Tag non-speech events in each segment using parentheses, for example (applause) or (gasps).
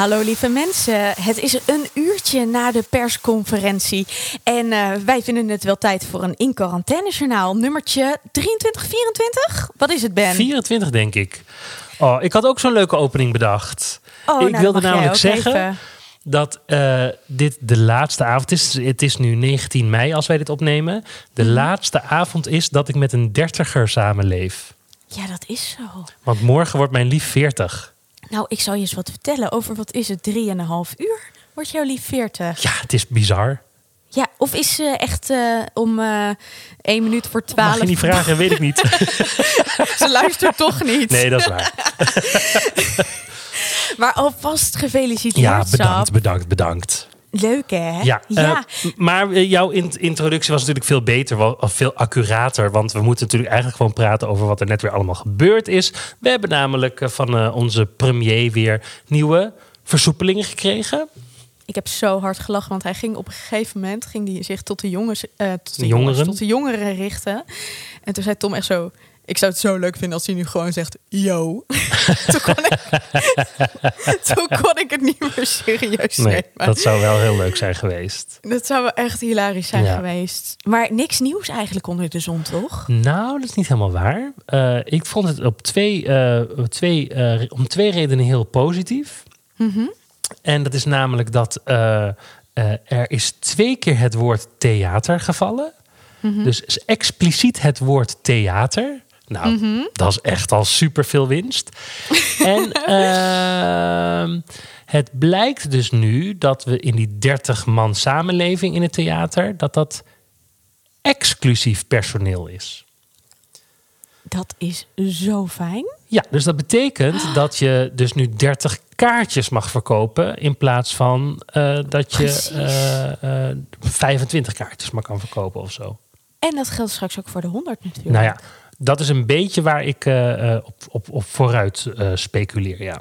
Hallo lieve mensen, het is een uurtje na de persconferentie en uh, wij vinden het wel tijd voor een in quarantaine journaal nummertje 23, 24? Wat is het Ben? 24 denk ik. Oh, ik had ook zo'n leuke opening bedacht. Oh, ik nou, wilde namelijk zeggen even. dat eh, dit de laatste avond is. Het is nu 19 mei als wij dit opnemen. De Mhm. laatste avond is dat ik met een dertiger samenleef. Ja, dat is zo. Want morgen wordt mijn lief 40. Nou, ik zal je eens wat vertellen over wat is het, 3,5 uur? Wordt jouw lief 40? Ja, het is bizar. Ja, of is ze echt eh, om eh 1 minuut voor 12? Mag je niet vragen, weet ik niet. (laughs) Ze luistert toch niet. Nee, dat is waar. (laughs) Maar alvast gefeliciteerd, Ja, bedankt, bedankt, bedankt. Leuk hè? Ja, ja. eh, maar eh, jouw in- introductie was natuurlijk veel beter, wel, veel accurater. Want we moeten natuurlijk eigenlijk gewoon praten over wat er net weer allemaal gebeurd is. We hebben namelijk eh, van onze premier weer nieuwe versoepelingen gekregen. Ik heb zo hard gelachen, want hij ging op een gegeven moment ging die zich tot de jongens, tot de, jongens, jongeren? tot de jongeren richten. En toen zei Tom echt zo: Ik zou het zo leuk vinden als hij nu gewoon zegt: Yo. (laughs) toen, kon ik, (laughs) toen kon ik het niet meer serieus Nee, nemen. dat zou wel heel leuk zijn geweest. Dat zou wel echt hilarisch zijn Ja. geweest. Maar niks nieuws eigenlijk onder de zon, toch? Nou, dat is niet helemaal waar. Eh, ik vond het op twee, eh, twee, eh, om twee redenen heel positief. Mhm. En dat is namelijk dat er is twee keer het woord theater gevallen. Mhm. Dus expliciet het woord theater. Nou, dat is echt al super veel winst. (laughs) en ehm, het blijkt dus nu dat we in die 30 man samenleving in het theater, dat dat exclusief personeel is. Dat is zo fijn. Ja, dus dat betekent (gasps) dat je dus nu 30 kaartjes mag verkopen in plaats van eh, dat je Precies. eh, eh, 25 kaartjes maar kan verkopen of zo. En dat geldt straks ook voor de 100 natuurlijk. Nou ja, dat is een beetje waar ik eh, eh, op, op, op vooruit eh, speculeer, ja.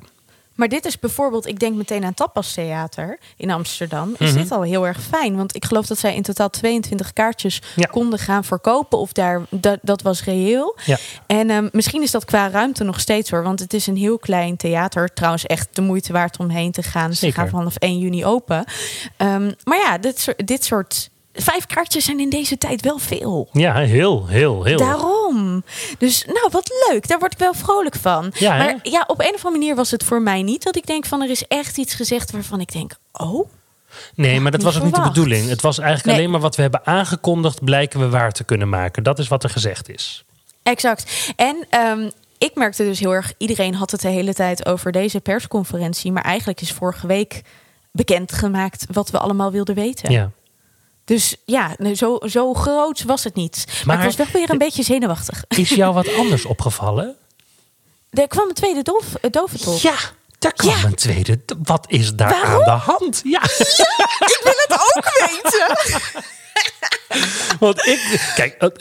Maar dit is bijvoorbeeld, ik denk meteen aan Tapas Theater in Amsterdam. Is Mhm. dit al heel erg fijn? Want ik geloof dat zij in totaal 22 kaartjes Ja. konden gaan verkopen. Of daar, dat, dat was reëel. Ja. En ehm, misschien is dat qua ruimte nog steeds hoor. Want het is een heel klein theater. Trouwens echt de moeite waard om heen te gaan. Ze Zeker. gaan vanaf 1 juni open. Ehm, maar ja, dit soort, dit soort... Vijf kaartjes zijn in deze tijd wel veel. Ja, heel, heel, heel. Daarom. Dus nou, wat leuk. Daar word ik wel vrolijk van. Ja, maar ja, op een of andere manier was het voor mij niet dat ik denk van er is echt iets gezegd waarvan ik denk, oh, Nee, maar dat was ook niet de bedoeling. Het was eigenlijk Nee. alleen maar wat we hebben aangekondigd, blijken we waar te kunnen maken. Dat is wat er gezegd is. exact. En ehm, ik merkte dus heel erg, iedereen had het de hele tijd over deze persconferentie, maar eigenlijk is vorige week bekendgemaakt wat we allemaal wilden weten. Ja. Dus ja, zo, zo groot was het niet. Maar, Maar ik was wel weer een beetje zenuwachtig. Is jou wat (laughs) anders opgevallen? Er kwam een tweede doof, eh, doventolk. Ja, daar kwam Ja. een tweede. Wat is daar Waarom? aan de hand? Ja, Ik wil het ook (laughs) weten. want ik... Kijk,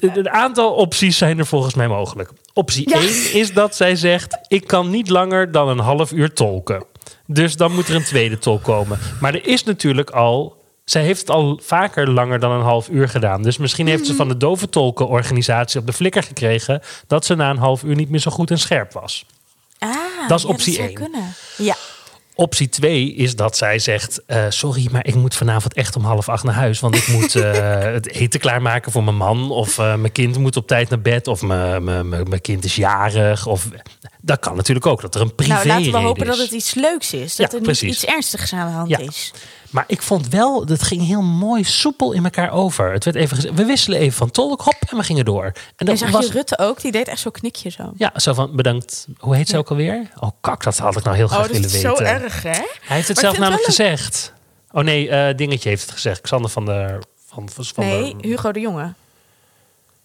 een aantal opties zijn er volgens mij mogelijk. Optie Ja. 1 is dat zij zegt... ik kan niet langer dan een half uur tolken. Dus dan moet er een tweede tolk komen. Maar er is natuurlijk al... Zij heeft het al vaker langer dan een half uur gedaan. Dus misschien heeft ze van de dove tolkenorganisatie op de flikker gekregen... dat ze na een half uur niet meer zo goed en scherp was. Ah, Dat is ja, optie zou één. kunnen. Ja. Optie 2 is dat zij zegt: eh, Sorry, maar ik moet vanavond echt om half acht naar huis. Want ik moet eh, (laughs) het eten klaarmaken voor mijn man. Of eh, mijn kind moet op tijd naar bed. Of mijn kind is jarig. Of, dat kan natuurlijk ook, dat er een privé Nou, laten we hopen is. dat het iets leuks is. Dat Ja, er niet iets ernstigs aan de hand Ja. is. Maar ik vond wel, dat ging heel mooi soepel in elkaar over. Het werd even we wisselen even van tolk, hop, en we gingen door. En dat zag was, je Rutte ook? Die deed echt zo'n knikje zo. ja, zo van bedankt. Hoe heet ze ook alweer? Oh, kak, dat had ik nou heel graag willen weten. hè? Hij heeft het Maar zelf namelijk het gezegd. Oh nee, eh, Dingetje heeft het gezegd. Xander van der... Van, van Nee, de, Hugo de Jonge.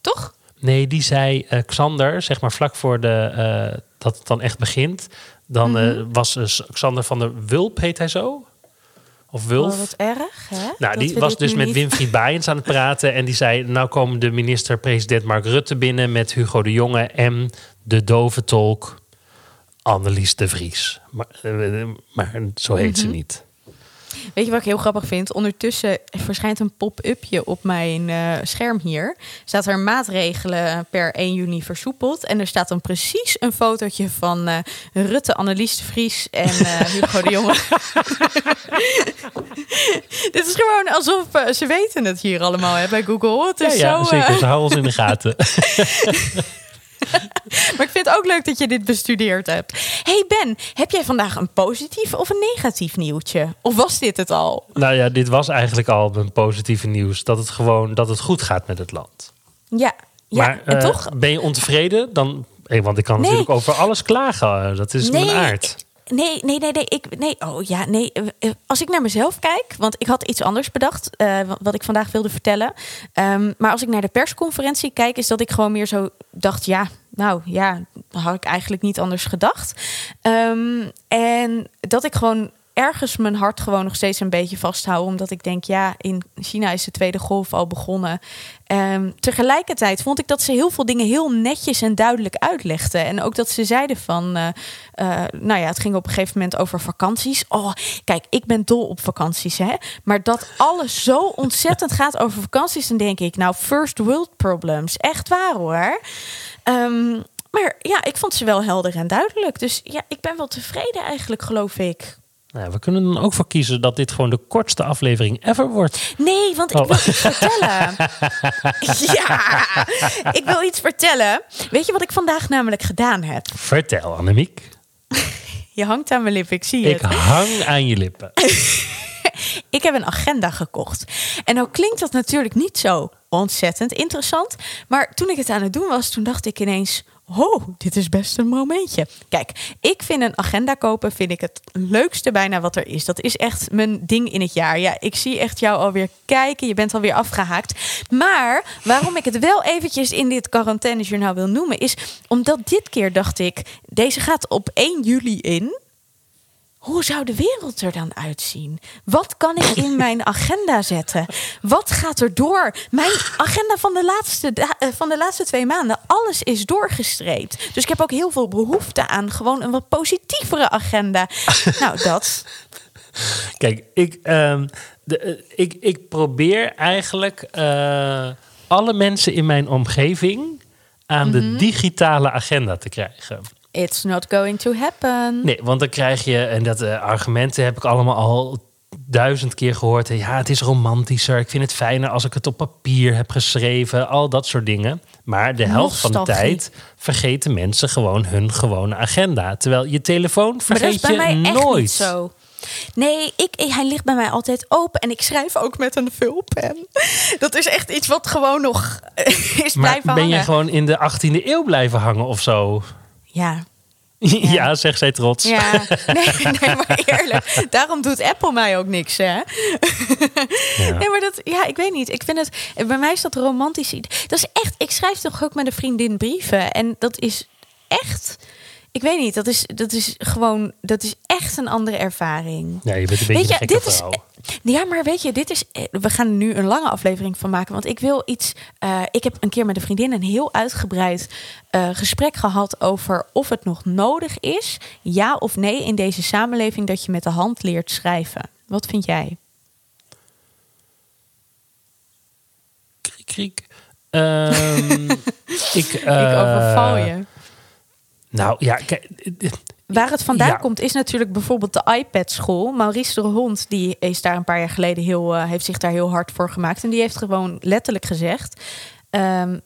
Toch? Nee, die zei eh, Xander, zeg maar vlak voor de, eh, dat het dan echt begint. Dan Mhm. eh, was eh, Xander van der Wulp, heet hij zo? Of Wulf. Oh, wat erg, hè? Nou, Dat die was dus met niet- Winfried Baaiens aan het (laughs) praten. En die zei, nou komen de minister-president Mark Rutte binnen... met Hugo de Jonge en de dove tolk Annelies de Vries. Maar, maar zo heet Mhm. ze niet. Weet je wat ik heel grappig vind? Ondertussen verschijnt een pop-upje op mijn eh, scherm hier. Staat er maatregelen per 1 juni versoepeld. En er staat dan precies een fotootje van eh, Rutte, Annelies de Vries en eh, (laughs) Hugo de Jonge. (laughs) Dit is gewoon alsof ze weten het hier allemaal hè, bij Google. Het Ja, is ja zo, eh, zeker. Ze houden ons in de gaten. (laughs) (laughs) maar ik vind het ook leuk dat je dit bestudeerd hebt. Hey Ben, heb jij vandaag een positief of een negatief nieuwtje? Of was dit het al? nou ja, dit was eigenlijk al een positieve nieuws. Dat het gewoon dat het goed gaat met het land. Ja, ja maar en eh, toch ben je ontevreden? Dan, eh, want ik kan Nee. natuurlijk over alles klagen. Dat is mijn aard. Nee, nee, nee, nee. Ik, nee, oh ja, nee. eh, eh, Als ik naar mezelf kijk, want ik had iets anders bedacht, eh, wat- ik vandaag wilde vertellen. Ehm, maar als ik naar de persconferentie kijk, is dat ik gewoon meer zo dacht, ja, nou ja, had ik eigenlijk niet anders gedacht. Ehm, en dat ik gewoon ergens mijn hart gewoon nog steeds een beetje vasthoud. Omdat ik denk, ja, in China is de tweede golf al begonnen. Ehm, tegelijkertijd vond ik dat ze heel veel dingen heel netjes en duidelijk uitlegden. En ook dat ze zeiden van, eh, eh, nou ja, het ging op een gegeven moment over vakanties. Oh, kijk, ik ben dol op vakanties, hè. Maar dat alles zo ontzettend gaat over vakanties, dan denk ik, nou, first world problems. Echt waar hoor. Ehm, maar ja, ik vond ze wel helder en duidelijk. Dus ja, ik ben wel tevreden eigenlijk, geloof ik. Nou, we kunnen dan ook voor kiezen dat dit gewoon de kortste aflevering ever wordt. Nee, want ik Oh. wil iets vertellen. (laughs) ja, ik wil iets vertellen. Weet je wat ik vandaag namelijk gedaan heb? Vertel, Annemiek. (laughs) Je hangt aan mijn lip, ik zie Ik het. (laughs) hang aan je lippen. Ik heb een agenda gekocht. En nou klinkt dat natuurlijk niet zo ontzettend interessant. Maar toen ik het aan het doen was, toen dacht ik ineens... Oh, dit is best een momentje. Kijk, ik vind een agenda kopen vind ik het leukste bijna wat er is. Dat is echt mijn ding in het jaar. Ja, ik zie echt jou alweer kijken. Je bent alweer afgehaakt. Maar waarom ik het wel eventjes in dit quarantainejournaal wil noemen... is omdat dit keer dacht ik... deze gaat op 1 juli in... Hoe zou de wereld er dan uitzien? Wat kan ik in (laughs) mijn agenda zetten? Wat gaat er door? Mijn agenda van de laatste, eh, van de laatste twee maanden, alles is doorgestreept. Dus ik heb ook heel veel behoefte aan gewoon een wat positievere agenda. (laughs) nou, dat. Kijk, ik, ehm, de, eh, ik, ik probeer eigenlijk eh, alle mensen in mijn omgeving aan de Mhm. digitale agenda te krijgen. It's not going to happen. Nee, want dan krijg je, en dat eh, argumenten heb ik allemaal al duizend keer gehoord. Ja, het is romantischer. Ik vind het fijner als ik het op papier heb geschreven. Al dat soort dingen. Maar de helft van de tijd vergeten mensen gewoon hun gewone agenda. Terwijl je telefoon Maar dat vergeet is bij mij je echt nooit. niet zo. Nee, ik, hij ligt bij mij altijd open en ik schrijf ook met een vulpen. Dat is echt iets wat gewoon nog eh, is Maar blijven ben hangen. je gewoon in de 18e eeuw blijven hangen of zo? (laughs) Ja, Ja, zegt zij trots. Ja, (laughs) nee, nee, maar eerlijk. Daarom doet Apple mij ook niks, hè? Nee, maar dat, ja, ik weet niet. Ik vind het, bij mij is dat romantisch. Dat is echt, ik schrijf toch ook met een vriendin brieven. En dat is echt, ik weet niet, dat is, dat is gewoon, dat is echt een andere ervaring. Ja, je bent een beetje Weet je, een is. vrouw. Ja, maar weet je, dit is. eh, We gaan er nu een lange aflevering van maken. Want ik wil iets. eh, ik heb een keer met een vriendin een heel uitgebreid eh, gesprek gehad over of het nog nodig is, ja of nee, in deze samenleving dat je met de hand leert schrijven. Wat vind jij? Kriek, kriek. Ehm, (laughs) ik, ik overval je. Nou ja, kijk, Waar het vandaan ja. komt is natuurlijk bijvoorbeeld de iPad-school. Maurice de Hond die is daar een paar jaar geleden heel, eh, heeft zich daar heel hard voor gemaakt. En die heeft gewoon letterlijk gezegd: ehm,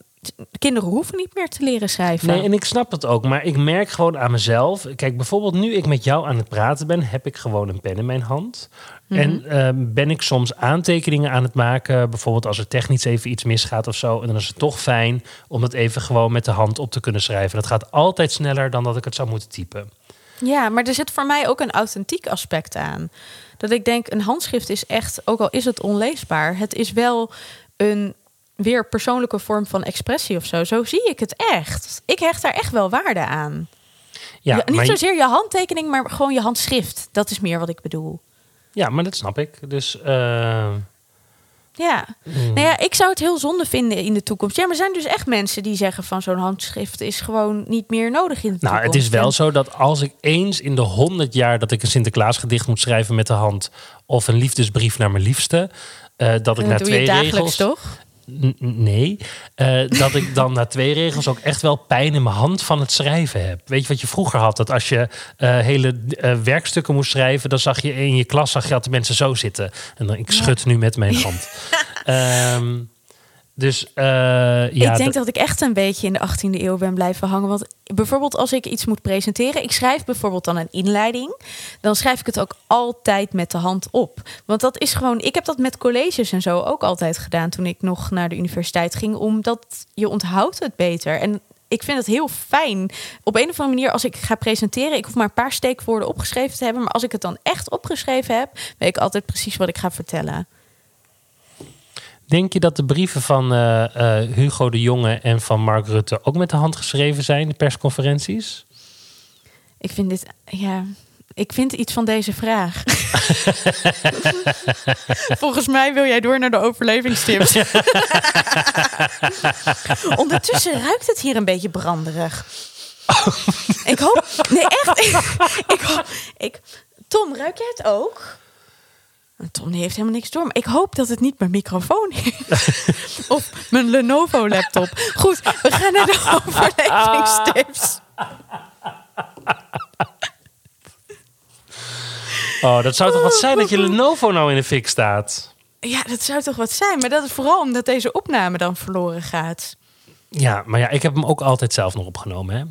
kinderen hoeven niet meer te leren schrijven. Nee, en ik snap het ook, maar ik merk gewoon aan mezelf. Kijk, bijvoorbeeld nu ik met jou aan het praten ben, heb ik gewoon een pen in mijn hand. En ehm, ben ik soms aantekeningen aan het maken, bijvoorbeeld als er technisch even iets misgaat of zo. En dan is het toch fijn om dat even gewoon met de hand op te kunnen schrijven. Dat gaat altijd sneller dan dat ik het zou moeten typen. Ja, maar er zit voor mij ook een authentiek aspect aan. Dat ik denk, een handschrift is echt, ook al is het onleesbaar, het is wel een weer persoonlijke vorm van expressie of zo. Zo zie ik het echt. Ik hecht daar echt wel waarde aan. Ja, Ja, niet maar, zozeer je handtekening, maar gewoon je handschrift. Dat is meer wat ik bedoel. Ja, maar dat snap ik. Dus eh, Ja. mm, Nou ja, ik zou het heel zonde vinden in de toekomst. Ja, maar er zijn dus echt mensen die zeggen van zo'n handschrift is gewoon niet meer nodig in de nou, toekomst. het is wel zo dat als ik eens in de honderd jaar dat ik een Sinterklaasgedicht moet schrijven met de hand of een liefdesbrief naar mijn liefste, eh, dat ik na twee dagelijks, regels toch? Nee, Eh, dat ik dan na twee regels ook echt wel pijn in mijn hand van het schrijven heb. Weet je wat je vroeger had? Dat als je eh, hele eh, werkstukken moest schrijven, dan zag je in je klas zag je altijd mensen zo zitten. En dan ik schud nu met mijn hand. (laughs) Ehm, dus eh, ja, ik denk dat- dat ik echt een beetje in de 18e eeuw ben blijven hangen. Want bijvoorbeeld als ik iets moet presenteren, ik schrijf bijvoorbeeld dan een inleiding, dan schrijf ik het ook altijd met de hand op. Want dat is gewoon, ik heb dat met colleges en zo ook altijd gedaan toen ik nog naar de universiteit ging, omdat je onthoudt het beter. En ik vind het heel fijn. Op een of andere manier, als ik ga presenteren, ik hoef maar een paar steekwoorden opgeschreven te hebben. Maar als ik het dan echt opgeschreven heb, weet ik altijd precies wat ik ga vertellen. Denk je dat de brieven van eh, eh, Hugo de Jonge en van Mark Rutte ook met de hand geschreven zijn, de persconferenties? Ik vind dit, ja, ik vind iets van deze vraag. (laughs) Volgens mij wil jij door naar de overlevingstips. (laughs) Ondertussen ruikt het hier een beetje branderig. (laughs) Ik hoop, nee echt, ik, hoop, ik, Tom, ruik jij het ook? Tom die heeft helemaal niks door. Maar ik hoop dat het niet mijn microfoon is. (laughs) of mijn Lenovo laptop. Goed, we gaan naar de (laughs) overlevingstips. Oh, dat zou toch wat zijn dat je Lenovo nou in de fik staat? Ja, dat zou toch wat zijn. Maar dat is vooral omdat deze opname dan verloren gaat. Ja, maar ja, ik heb hem ook altijd zelf nog opgenomen. Hè?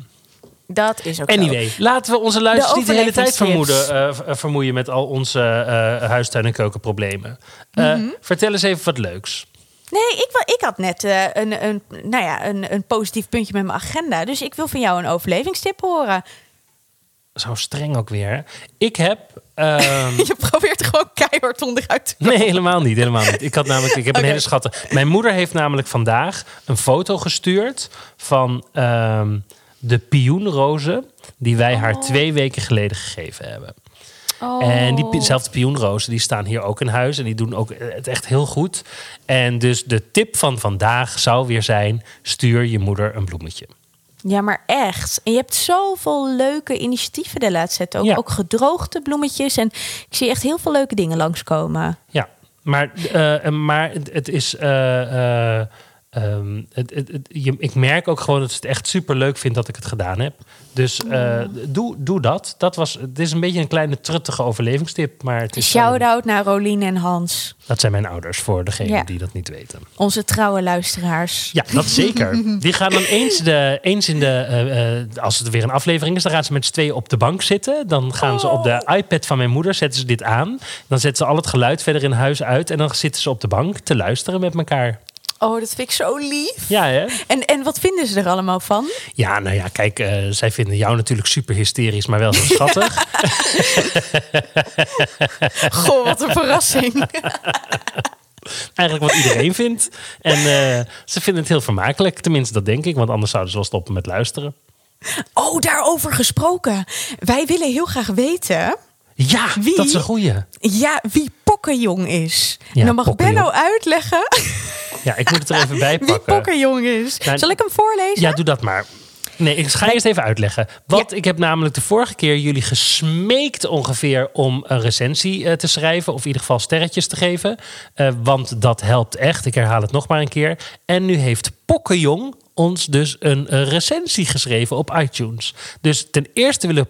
Dat is ook zo. Anyway, laten we onze luisteraars niet de hele tijd vermoeden, eh, v- vermoeien met al onze eh, huistuin- en keukenproblemen. Eh, Mhm. Vertel eens even wat leuks. Nee, ik, ik had net eh, een, een, nou ja, een, een positief puntje met mijn agenda. Dus ik wil van jou een overlevingstip horen. Zo streng ook weer. Ik heb. ehm, (laughs) Je probeert er gewoon keihard onderuit te Nee, helemaal niet. Helemaal niet. Ik had namelijk, ik heb een (laughs) hele schatte. Mijn moeder heeft namelijk vandaag een foto gestuurd van ehm, de pioenrozen die wij haar Oh. twee weken geleden gegeven hebben. Oh. En diezelfde pioenrozen die staan hier ook in huis en die doen ook het echt heel goed. En dus de tip van vandaag zou weer zijn: stuur je moeder een bloemetje. Ja, maar echt. En je hebt zoveel leuke initiatieven de laatste tijd ook. Ja. Ook gedroogde bloemetjes. En ik zie echt heel veel leuke dingen langskomen. Ja, maar, eh, maar het, het is. eh, eh, ehm, het, het, het- je, ik merk ook gewoon dat ze het echt super leuk vindt dat ik het gedaan heb. Dus eh, doe, doe dat. dat was, het is een beetje een kleine truttige overlevingstip. Maar het is, Shout-out naar Rolien en Hans. dat zijn mijn ouders voor degenen Ja. die dat niet weten. Onze trouwe luisteraars. Ja, dat zeker. (laughs) Die gaan dan eens, de, eens in de. eh, eh, als het weer een aflevering is, dan gaan ze met z'n tweeën op de bank zitten. Dan gaan ze op de iPad van mijn moeder, zetten ze dit aan. Dan zetten ze al het geluid verder in huis uit. En dan zitten ze op de bank te luisteren met elkaar. Oh, dat vind ik zo lief. Ja, hè? En, en wat vinden ze er allemaal van? Ja, nou ja, kijk, eh, zij vinden jou natuurlijk super hysterisch, maar wel zo schattig. (laughs) Goh, wat een verrassing. (laughs) Eigenlijk wat iedereen vindt. En eh, ze vinden het heel vermakelijk. Tenminste, dat denk ik, want anders zouden ze wel stoppen met luisteren. Oh, daarover gesproken. Wij willen heel graag weten Ja, Wie? dat is een goeie. ja, wie Pokkenjong is. Ja, en dan mag Pokkenjong. Benno uitleggen (laughs) Ja, ik moet het er even bij (laughs) wie pakken. Pokkenjong is. Nou, Zal ik hem voorlezen? Ja, doe dat maar. Nee, ik ga eerst even uitleggen. Want ik heb namelijk de vorige keer jullie gesmeekt ongeveer om een recensie eh, te schrijven. Of in ieder geval sterretjes te geven. Eh, want dat helpt echt. Ik herhaal het nog maar een keer. En nu heeft Pokkenjong ons dus een recensie geschreven op iTunes. Dus ten eerste willen we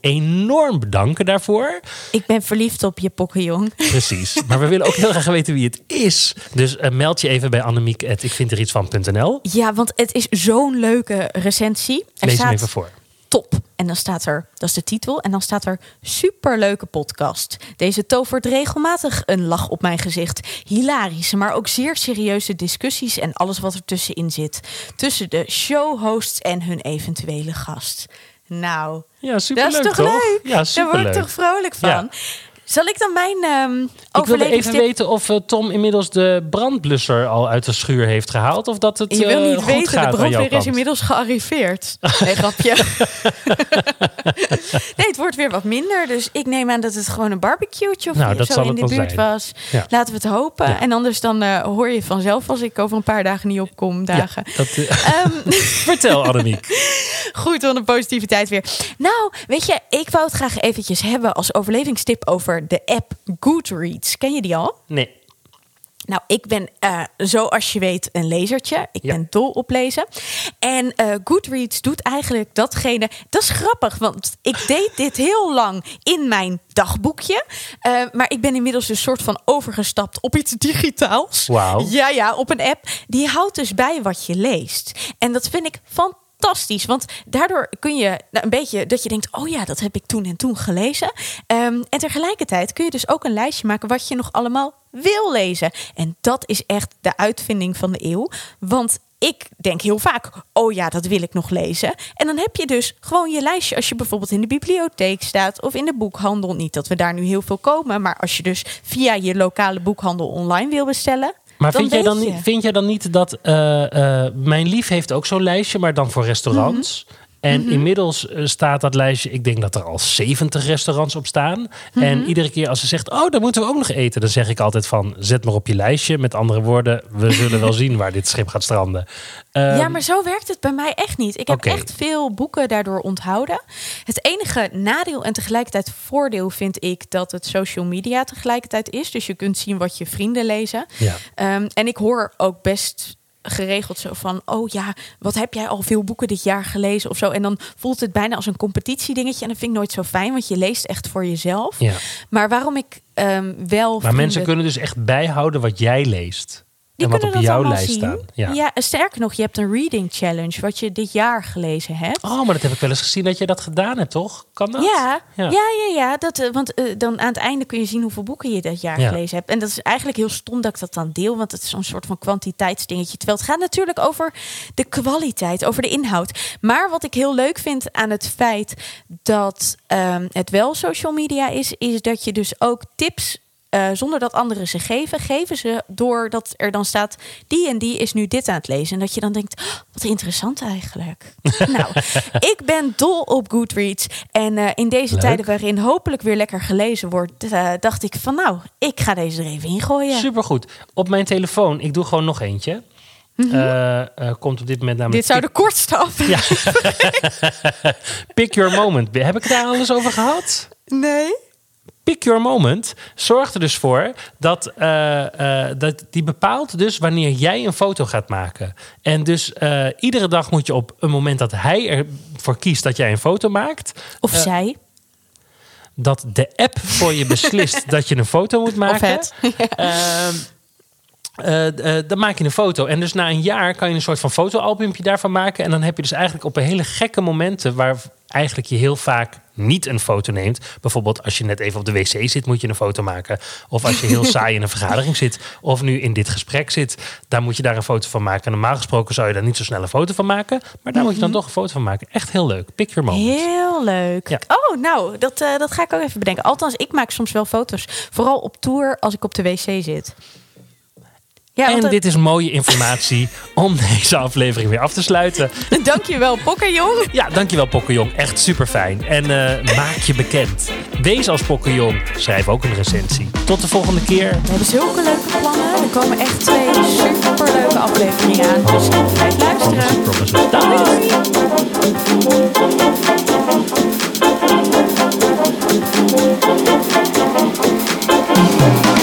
enorm bedanken daarvoor. Ik ben verliefd op je Pokkenjong. Precies. Maar we willen ook heel graag weten wie het is. Dus eh, meld je even bij Annemiek. Ik vind er iets van.nl. Ja, want het is zo'n leuke recensie. Er Lees hem staat even voor. top. En dan staat er, dat is de titel, en dan staat er superleuke podcast. Deze tovert regelmatig een lach op mijn gezicht. Hilarische, maar ook zeer serieuze discussies en alles wat er tussenin zit. Tussen de showhosts en hun eventuele gast. Nou, Ja, superleuk dat is toch toch? leuk? Ja, Daar word superleuk. ik toch vrolijk van. Ja. Zal ik dan mijn ehm Ik wilde even weten of eh, Tom inmiddels de brandblusser al uit de schuur heeft gehaald. Of dat het Je wil eh, niet weten, de brandweer is inmiddels gearriveerd. (laughs) Nee, grapje. (laughs) nee, het wordt weer wat minder. Dus ik neem aan dat het gewoon een barbecue'tje of Nou, zo in de buurt zijn. was. Ja. Laten we het hopen. Ja. En anders dan eh, hoor je vanzelf als ik over een paar dagen niet opkom dagen. Dat, eh, Ehm, (laughs) vertel, Annemiek. Goed, van de positiviteit weer. Nou, weet je, ik wou het graag eventjes hebben als overlevingstip over de app Goodreads. Ken je die al? Nee. Nou, ik ben, eh, zoals je weet, een lezertje. Ik Ja. ben dol op lezen. En eh, Goodreads doet eigenlijk datgene... Dat is grappig, want ik deed dit heel lang in mijn dagboekje. Eh, maar ik ben inmiddels dus soort van overgestapt op iets digitaals. Wauw. Ja, ja, op een app. Die houdt dus bij wat je leest. En dat vind ik fantastisch. Want daardoor kun je nou, een beetje dat je denkt: oh ja, dat heb ik toen en toen gelezen. Ehm, en tegelijkertijd kun je dus ook een lijstje maken wat je nog allemaal wil lezen. En dat is echt de uitvinding van de eeuw. Want ik denk heel vaak: oh ja, dat wil ik nog lezen. En dan heb je dus gewoon je lijstje als je bijvoorbeeld in de bibliotheek staat of in de boekhandel. Niet dat we daar nu heel veel komen, maar als je dus via je lokale boekhandel online wil bestellen. Maar dan vind jij, dan, je. vind jij dan niet dat... eh, eh, mijn lief heeft ook zo'n lijstje, maar dan voor restaurants. Mhm. En inmiddels eh, staat dat lijstje... Ik denk dat er al 70 restaurants op staan. Mhm. En iedere keer als ze zegt... Oh, dan moeten we ook nog eten. Dan zeg ik altijd van... Zet maar op je lijstje. Met andere woorden, we (laughs) zullen wel zien waar dit schip gaat stranden. Ehm, ja, maar zo werkt het bij mij echt niet. Ik heb echt veel boeken daardoor onthouden. Het enige nadeel en tegelijkertijd voordeel vind ik dat het social media tegelijkertijd is. Dus je kunt zien wat je vrienden lezen. Ja. Ehm, en ik hoor ook best geregeld zo van, oh ja, wat heb jij al veel boeken dit jaar gelezen of zo. En dan voelt het bijna als een competitiedingetje. En dat vind ik nooit zo fijn, want je leest echt voor jezelf. Ja. Maar waarom ik ehm, wel. Maar mensen kunnen dus echt bijhouden wat jij leest. Die en wat op kunnen dat jouw lijst zien. staan. Ja. Ja, sterker nog, je hebt een reading challenge, wat je dit jaar gelezen hebt. Oh, maar dat heb ik wel eens gezien dat je dat gedaan hebt, toch? Kan dat? Ja, Ja. ja, ja, ja, dat, eh, want eh, dan aan het einde kun je zien hoeveel boeken je dat jaar Ja. gelezen hebt. En dat is eigenlijk heel stom dat ik dat dan deel, want het is zo'n soort van kwantiteitsdingetje. Terwijl het gaat natuurlijk over de kwaliteit, over de inhoud. Maar wat ik heel leuk vind aan het feit dat ehm, het wel social media is, is dat je dus ook tips. Eh, zonder dat anderen ze geven, geven ze doordat er dan staat: die en die is nu dit aan het lezen. En dat je dan denkt: "Oh, wat interessant eigenlijk. (laughs) nou, ik ben dol op Goodreads. En eh, in deze Leuk. tijden waarin hopelijk weer lekker gelezen wordt, eh, dacht ik van nou, ik ga deze er even ingooien. Supergoed. Op mijn telefoon, ik doe gewoon nog eentje. Eh, komt op dit moment namelijk... Mhm. Dit zou de kortste af. Ja. (laughs) Pick Your Moment. Heb ik het daar alles over gehad? Nee. Pick Your Moment zorgt er dus voor dat, eh, eh, dat die bepaalt dus wanneer jij een foto gaat maken. En dus eh, iedere dag moet je op een moment dat hij ervoor kiest dat jij een foto maakt, Of zij. dat de app voor je beslist (laughs) dat je een foto moet maken. (laughs) het. Eh, dan maak je een foto. En dus na een jaar kan je een soort van fotoalbumpje daarvan maken. En dan heb je dus eigenlijk op een hele gekke momenten... waar eigenlijk je heel vaak niet een foto neemt. Bijvoorbeeld als je net even op de wc zit, moet je een foto maken. Of als je heel (laughs) saai in een vergadering zit. Of nu in dit gesprek zit, daar moet je daar een foto van maken. En normaal gesproken zou je daar niet zo snel een foto van maken. Maar daar moet je dan toch een foto van maken. Echt heel leuk. Pick your moment. Heel leuk. Ja. Oh, nou, dat, eh, dat ga ik ook even bedenken. Althans, ik maak soms wel foto's. Vooral op tour als ik op de wc zit. Ja, En dit is mooie informatie (laughs) om deze aflevering weer af te sluiten. (laughs) Dankjewel, Pokkenjong. Ja, dankjewel Pokkenjong. Echt super fijn. En eh, maak je bekend. Wees als Pokkenjong. Schrijf ook een recensie. Tot de volgende keer. We hebben zulke leuke plannen. Er komen echt twee superleuke afleveringen aan. Dus blijf luisteren. Promises, promises. Dag. Doei.